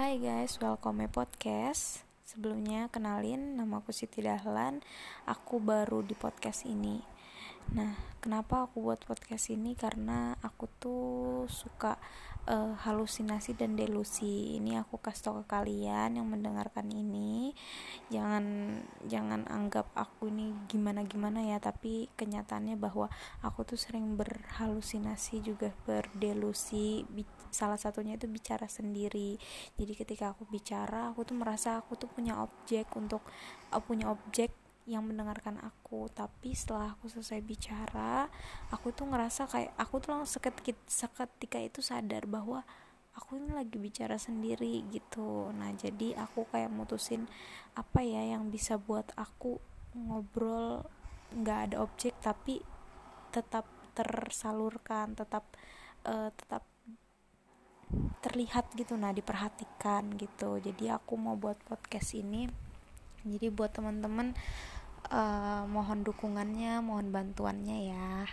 Hai guys, welcome my podcast. Sebelumnya kenalin nama aku Siti Dahlan. Aku baru di podcast ini. Nah, kenapa aku buat podcast ini? Karena aku tuh suka uh, halusinasi dan delusi. Ini aku kasih tau ke kalian yang mendengarkan ini. Jangan jangan anggap aku ini gimana-gimana ya, tapi kenyataannya bahwa aku tuh sering berhalusinasi juga berdelusi. Salah satunya itu bicara sendiri. Jadi ketika aku bicara, aku tuh merasa aku tuh punya objek untuk uh, punya objek yang mendengarkan aku tapi setelah aku selesai bicara aku tuh ngerasa kayak aku tuh langsung seketika, seketika itu sadar bahwa aku ini lagi bicara sendiri gitu nah jadi aku kayak mutusin apa ya yang bisa buat aku ngobrol nggak ada objek tapi tetap tersalurkan tetap uh, tetap terlihat gitu nah diperhatikan gitu. Jadi aku mau buat podcast ini jadi buat teman-teman uh, mohon dukungannya mohon bantuannya ya.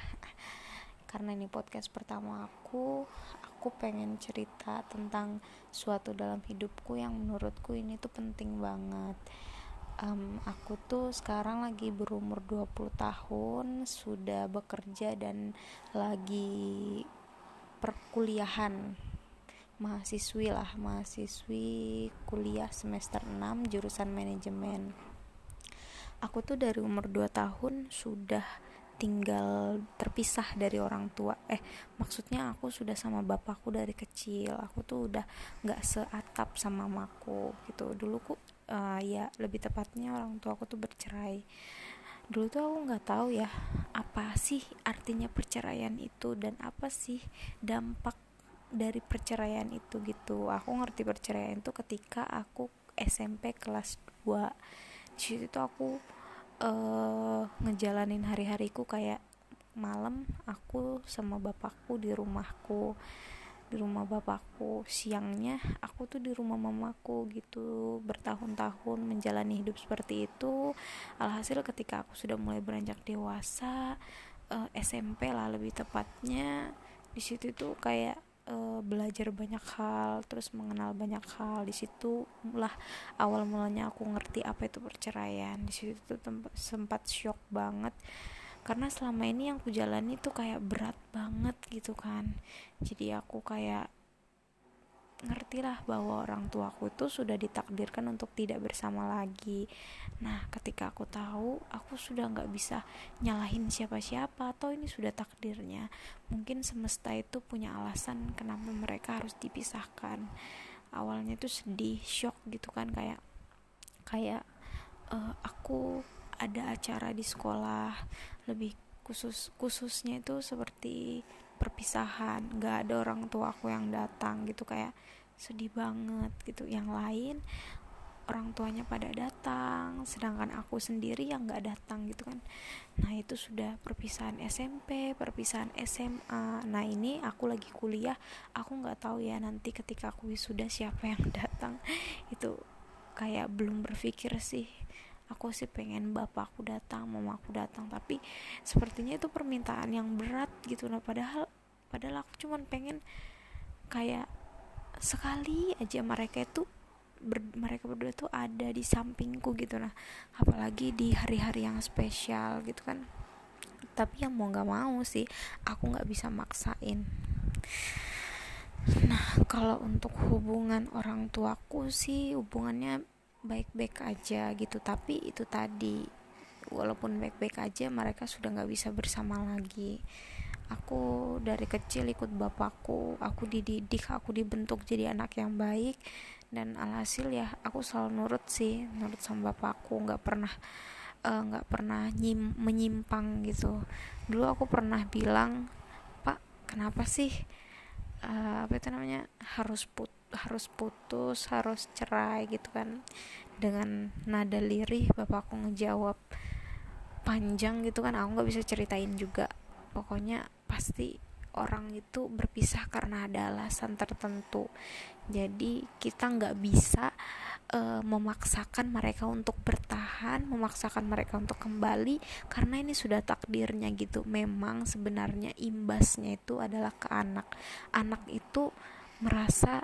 Karena ini podcast pertama aku aku pengen cerita tentang suatu dalam hidupku yang menurutku ini tuh penting banget. Um, aku tuh sekarang lagi berumur 20 tahun sudah bekerja dan lagi perkuliahan mahasiswi lah mahasiswi kuliah semester 6 jurusan manajemen. Aku tuh dari umur 2 tahun sudah tinggal terpisah dari orang tua. Eh maksudnya aku sudah sama bapakku dari kecil. Aku tuh udah nggak seatap sama mamaku gitu. Dulu ku uh, ya lebih tepatnya orang tua aku tuh bercerai. Dulu tuh aku nggak tahu ya apa sih artinya perceraian itu dan apa sih dampak dari perceraian itu gitu. Aku ngerti perceraian itu ketika aku SMP kelas 2 di situ tuh aku uh, ngejalanin hari-hariku kayak malam aku sama bapakku di rumahku. Di rumah bapakku. Siangnya aku tuh di rumah mamaku gitu. Bertahun-tahun menjalani hidup seperti itu. Alhasil ketika aku sudah mulai beranjak dewasa eh, SMP lah lebih tepatnya di situ tuh kayak uh, belajar banyak hal terus mengenal banyak hal di situ. Lah awal mulanya aku ngerti apa itu perceraian. Di situ tuh sempat shock banget. Karena selama ini yang aku jalani tuh kayak berat banget gitu kan. Jadi aku kayak ngertilah bahwa orang tuaku itu sudah ditakdirkan untuk tidak bersama lagi. Nah ketika aku tahu aku sudah nggak bisa nyalahin siapa-siapa atau ini sudah takdirnya. Mungkin semesta itu punya alasan kenapa mereka harus dipisahkan. Awalnya itu sedih shock gitu kan kayak kayak uh, aku ada acara di sekolah lebih khusus khususnya itu seperti perpisahan nggak ada orang tua aku yang datang gitu kayak sedih banget gitu. Yang lain orang tuanya pada datang sedangkan aku sendiri yang nggak datang gitu kan. Nah itu sudah perpisahan SMP perpisahan SMA nah ini aku lagi kuliah aku nggak tahu ya nanti ketika aku wisuda siapa yang datang. Itu kayak belum berpikir sih aku sih pengen bapakku datang mamaku datang tapi sepertinya itu permintaan yang berat gitu. Nah padahal padahal aku cuman pengen kayak sekali aja mereka itu ber, mereka berdua tuh ada di sampingku gitu. Nah apalagi di hari-hari yang spesial gitu kan. Tapi yang mau nggak mau sih aku nggak bisa maksain. Nah kalau untuk hubungan orang tuaku sih hubungannya baik-baik aja gitu. Tapi itu tadi walaupun baik-baik aja mereka sudah nggak bisa bersama lagi. Aku dari kecil ikut bapakku aku dididik aku dibentuk jadi anak yang baik. Dan alhasil ya aku selalu nurut sih nurut sama bapakku. Nggak pernah eh, nggak uh, pernah nyim, menyimpang gitu. Dulu aku pernah bilang pak kenapa sih uh, apa itu namanya harus put harus putus harus cerai gitu kan. Dengan nada lirih bapakku ngejawab panjang gitu kan. Aku nggak bisa ceritain juga. Pokoknya pasti orang itu berpisah karena ada alasan tertentu. Jadi kita nggak bisa uh, memaksakan mereka untuk bertahan memaksakan mereka untuk kembali karena ini sudah takdirnya gitu. Memang sebenarnya imbasnya itu adalah ke anak. Anak itu merasa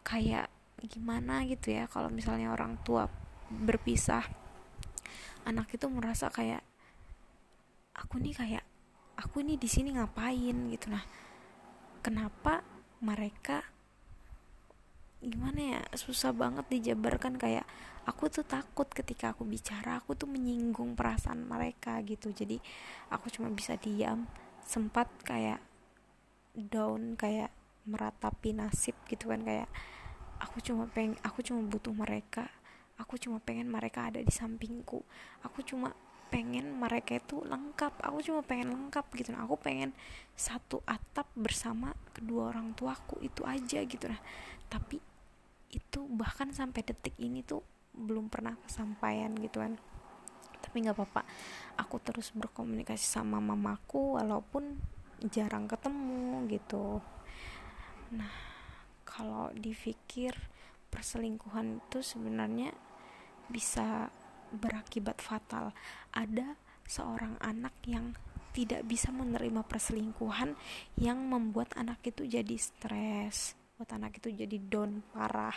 kayak gimana gitu ya kalau misalnya orang tua berpisah anak itu merasa kayak aku nih kayak aku nih di sini ngapain? gitu. Nah kenapa mereka gimana ya susah banget dijabarkan kayak aku tuh takut ketika aku bicara aku tuh menyinggung perasaan mereka gitu. Jadi aku cuma bisa diam sempat kayak down kayak meratapi nasib gitu kan kayak aku cuma pengen aku cuma butuh mereka. Aku cuma pengen mereka ada di sampingku. Aku cuma pengen mereka itu lengkap. Aku cuma pengen lengkap gitu. Nah aku pengen satu atap bersama kedua orang tuaku itu aja gitu. Nah tapi itu bahkan sampai detik ini tuh belum pernah kesampaian gitu kan. Tapi nggak apa-apa. Aku terus berkomunikasi sama mamaku walaupun jarang ketemu gitu nah kalau dipikir perselingkuhan itu sebenarnya bisa berakibat fatal. Ada seorang anak yang tidak bisa menerima perselingkuhan yang membuat anak itu jadi stres, buat anak itu jadi down parah,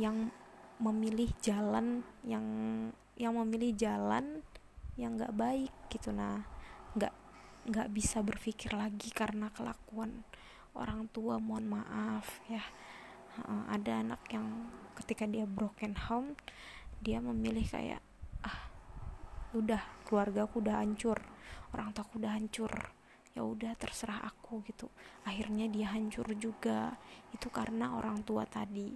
yang memilih jalan yang yang memilih jalan yang nggak baik gitu nah nggak nggak bisa berpikir lagi karena kelakuan orang tua mohon maaf ya. Ada anak yang ketika dia broken home dia memilih kayak udah keluarga aku udah hancur orang tua aku udah hancur ya udah terserah aku gitu. Akhirnya dia hancur juga. Itu karena orang tua tadi.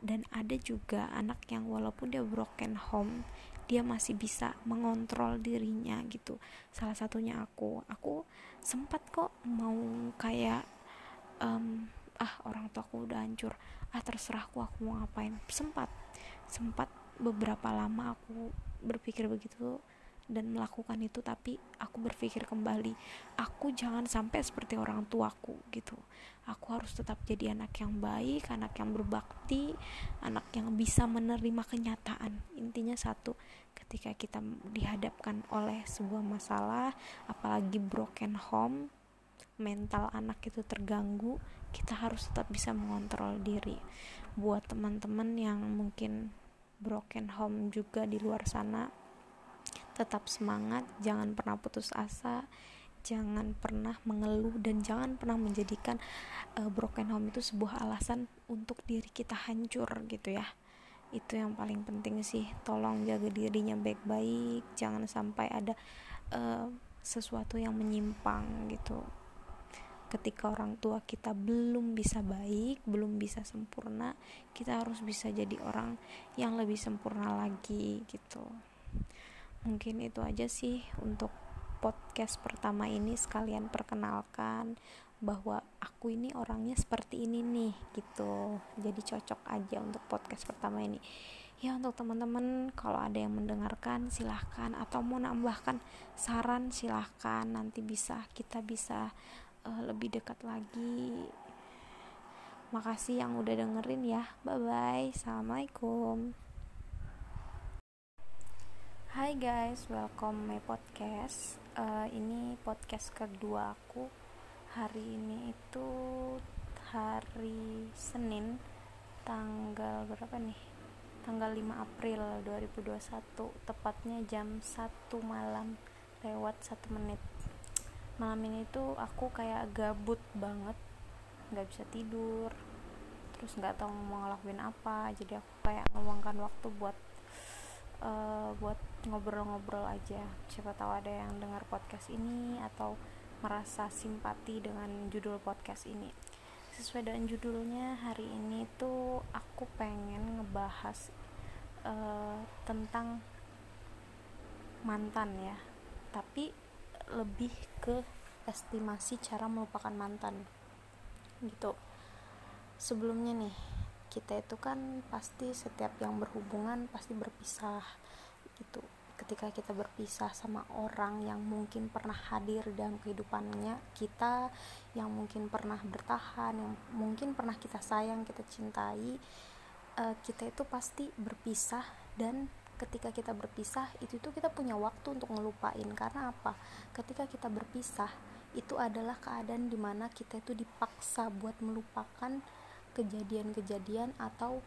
Dan ada juga anak yang walaupun dia broken home dia masih bisa mengontrol dirinya gitu. Salah satunya aku. Aku sempat kok mau kayak um, ah orang tua aku udah hancur. Ah terserah aku aku mau ngapain. Sempat sempat beberapa lama aku berpikir begitu dan melakukan itu tapi aku berpikir kembali aku jangan sampai seperti orang tuaku gitu. Aku harus tetap jadi anak yang baik anak yang berbakti anak yang bisa menerima kenyataan. Intinya satu ketika kita dihadapkan oleh sebuah masalah apalagi broken home mental anak itu terganggu kita harus tetap bisa mengontrol diri buat teman-teman yang mungkin broken home juga di luar sana tetap semangat, jangan pernah putus asa, jangan pernah mengeluh dan jangan pernah menjadikan uh, broken home itu sebuah alasan untuk diri kita hancur gitu ya. Itu yang paling penting sih. Tolong jaga dirinya baik-baik, jangan sampai ada uh, sesuatu yang menyimpang gitu. Ketika orang tua kita belum bisa baik, belum bisa sempurna, kita harus bisa jadi orang yang lebih sempurna lagi gitu. Mungkin itu aja sih untuk podcast pertama ini. Sekalian perkenalkan bahwa aku ini orangnya seperti ini nih gitu. Jadi cocok aja untuk podcast pertama ini. Ya untuk teman-teman kalau ada yang mendengarkan silahkan. Atau mau nambahkan saran silahkan. Nanti bisa kita bisa uh, lebih dekat lagi makasih yang udah dengerin ya bye bye assalamualaikum Hai guys, welcome my podcast. Uh, ini podcast kedua aku. Hari ini itu hari Senin, tanggal berapa nih? Tanggal 5 April 2021, tepatnya jam 1 malam lewat 1 menit. Malam ini tuh aku kayak gabut banget, nggak bisa tidur, terus nggak tahu mau ngelakuin apa, jadi aku kayak ngeluangkan waktu buat uh, buat ngobrol-ngobrol aja. Siapa tahu ada yang dengar podcast ini atau merasa simpati dengan judul podcast ini. Sesuai dengan judulnya hari ini tuh aku pengen ngebahas uh, tentang mantan ya. Tapi lebih ke estimasi cara melupakan mantan. Gitu. Sebelumnya nih kita itu kan pasti setiap yang berhubungan pasti berpisah gitu. Ketika kita berpisah sama orang yang mungkin pernah hadir dalam kehidupannya kita yang mungkin pernah bertahan yang mungkin pernah kita sayang kita cintai uh, kita itu pasti berpisah dan ketika kita berpisah itu tuh kita punya waktu untuk ngelupain. Karena apa? Ketika kita berpisah itu adalah keadaan di mana kita itu dipaksa buat melupakan kejadian-kejadian atau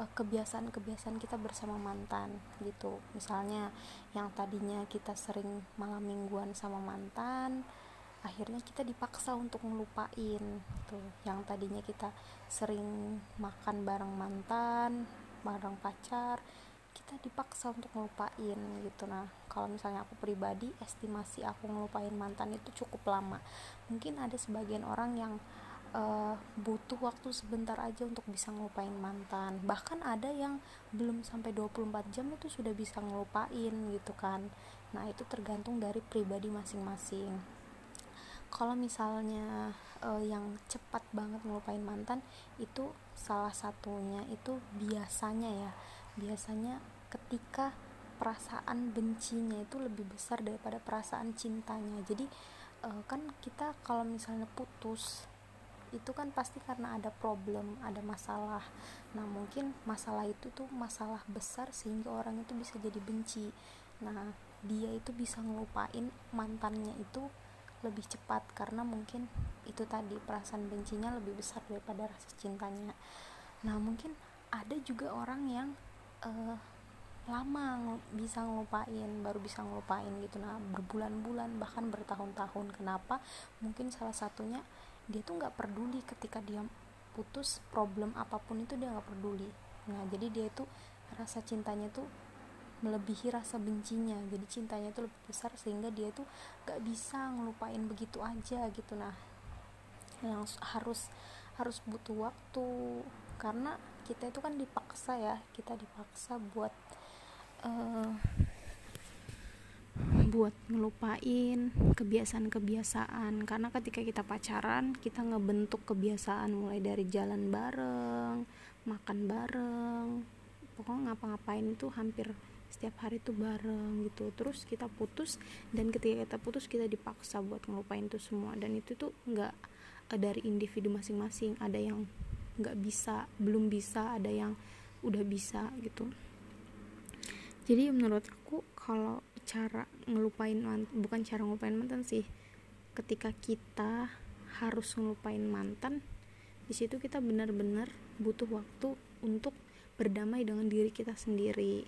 uh, kebiasaan-kebiasaan kita bersama mantan gitu. Misalnya yang tadinya kita sering malam mingguan sama mantan akhirnya kita dipaksa untuk ngelupain tuh yang tadinya kita sering makan bareng mantan bareng pacar kita dipaksa untuk ngelupain gitu. Nah kalau misalnya aku pribadi estimasi aku ngelupain mantan itu cukup lama. Mungkin ada sebagian orang yang uh, butuh waktu sebentar aja untuk bisa ngelupain mantan. Bahkan ada yang belum sampai 24 jam itu sudah bisa ngelupain gitu kan. Nah itu tergantung dari pribadi masing-masing. Kalau misalnya uh, yang cepat banget ngelupain mantan itu salah satunya itu biasanya ya biasanya ketika perasaan bencinya itu lebih besar daripada perasaan cintanya jadi uh, kan kita kalau misalnya putus itu kan pasti karena ada problem, ada masalah. Nah, mungkin masalah itu tuh masalah besar sehingga orang itu bisa jadi benci. Nah, dia itu bisa ngelupain mantannya itu lebih cepat karena mungkin itu tadi perasaan bencinya lebih besar daripada rasa cintanya nah mungkin ada juga orang yang uh, lama bisa ngelupain baru bisa ngelupain gitu. Nah berbulan-bulan bahkan bertahun-tahun. Kenapa? Mungkin salah satunya dia tuh nggak peduli ketika dia putus problem apa pun itu dia nggak peduli. Nah jadi dia itu rasa cintanya tuh melebihi rasa bencinya. Jadi cintanya itu lebih besar sehingga dia itu gak bisa ngelupain begitu aja gitu. Nah yang harus harus butuh waktu. Karena kita itu kan dipaksa ya kita dipaksa buat uh, buat ngelupain kebiasaan-kebiasaan. Karena ketika kita pacaran kita ngebentuk kebiasaan mulai dari jalan bareng makan bareng pokoknya ngapa-ngapain itu hampir setiap hari tuh bareng gitu. Terus kita putus dan ketika kita putus kita dipaksa buat ngelupain itu semua. Dan itu tuh nggak uh, dari individu masing-masing. Ada yang nggak bisa belum bisa ada yang udah bisa gitu. Jadi menurut aku kalau cara ngelupain mantan, bukan cara ngelupain mantan sih ketika kita harus ngelupain mantan di situ kita benar-benar butuh waktu untuk berdamai dengan diri kita sendiri.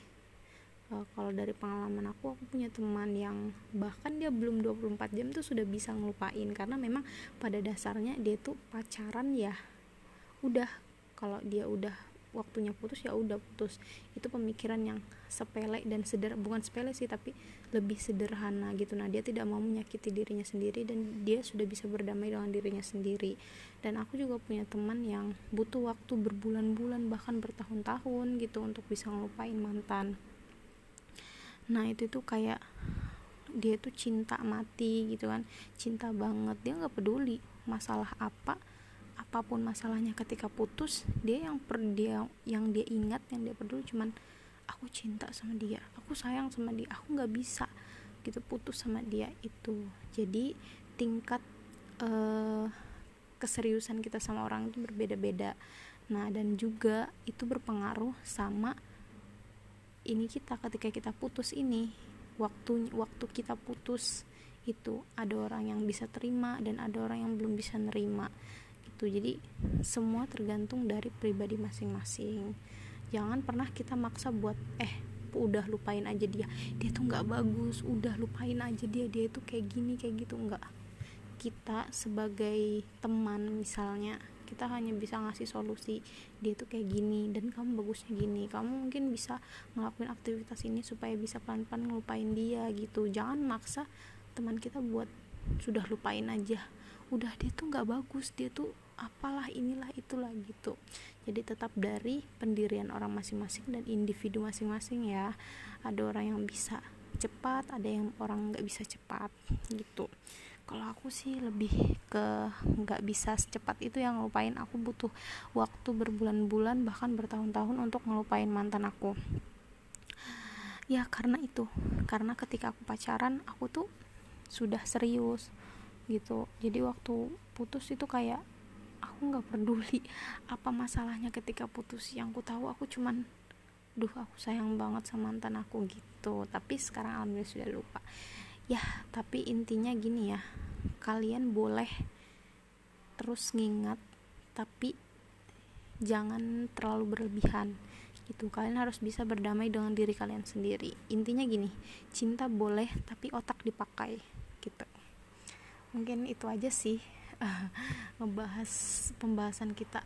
Uh, kalau dari pengalaman aku aku punya teman yang bahkan dia belum 24 jam tuh sudah bisa ngelupain karena memang pada dasarnya dia tuh pacaran ya udah kalau dia udah waktunya putus ya udah putus. Itu pemikiran yang sepele dan seder bukan sepele sih tapi lebih sederhana gitu. Nah dia tidak mau menyakiti dirinya sendiri dan dia sudah bisa berdamai dengan dirinya sendiri. Dan aku juga punya teman yang butuh waktu berbulan-bulan bahkan bertahun-tahun gitu untuk bisa ngelupain mantan. Nah itu tuh kayak dia tuh cinta mati gitu kan. Cinta banget. Dia nggak peduli masalah apa apa pun masalahnya ketika putus dia yang per dia yang dia ingat yang dia peduli cuman aku cinta sama dia aku sayang sama dia aku nggak bisa gitu putus sama dia itu. Jadi tingkat uh, keseriusan kita sama orang itu berbeda-beda. Nah dan juga itu berpengaruh sama ini kita ketika kita putus ini waktu waktu kita putus itu ada orang yang bisa terima dan ada orang yang belum bisa nerima itu jadi semua tergantung dari pribadi masing-masing. Jangan pernah kita maksa buat eh udah lupain aja dia. Dia tuh nggak bagus. Udah lupain aja dia. Dia itu kayak gini kayak gitu. Nggak. Kita sebagai teman misalnya kita hanya bisa ngasih solusi dia tuh kayak gini dan kamu bagusnya gini. Kamu mungkin bisa ngelakuin aktivitas ini supaya bisa pelan-pelan ngelupain dia gitu. Jangan maksa teman kita buat sudah lupain aja udah dia tuh nggak bagus dia tuh apalah inilah itulah gitu. Jadi tetap dari pendirian orang masing-masing dan individu masing-masing ya. Ada orang yang bisa cepat ada yang orang nggak bisa cepat gitu. Kalau aku sih lebih ke nggak bisa secepat itu yang ngelupain. Aku butuh waktu berbulan-bulan bahkan bertahun-tahun untuk ngelupain mantan aku. Ya karena itu. Karena ketika aku pacaran aku tuh sudah serius gitu. Jadi waktu putus itu kayak aku nggak peduli apa masalahnya ketika putus. Yang ku tahu aku cuman duh aku sayang banget sama mantan aku gitu. Tapi sekarang alhamdulillah sudah lupa. Ya tapi intinya gini ya kalian boleh terus ngingat tapi jangan terlalu berlebihan gitu. Kalian harus bisa berdamai dengan diri kalian sendiri. Intinya gini cinta boleh tapi otak dipakai mungkin itu aja sih ngebahas pembahasan kita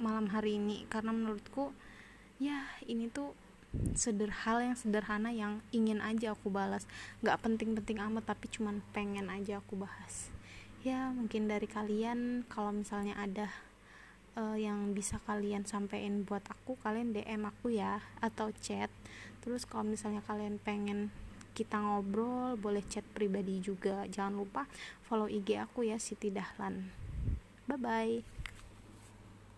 malam hari ini. Karena menurutku ya ini tuh sederhana yang sederhana yang ingin aja aku balas. Nggak penting-penting amat tapi cuman pengen aja aku bahas. Ya mungkin dari kalian kalau misalnya ada uh, yang bisa kalian sampein buat aku kalian DM aku ya atau chat. Terus kalau misalnya kalian pengen kita ngobrol boleh chat pribadi juga. Jangan lupa follow IG aku ya Siti Dahlan. Bye bye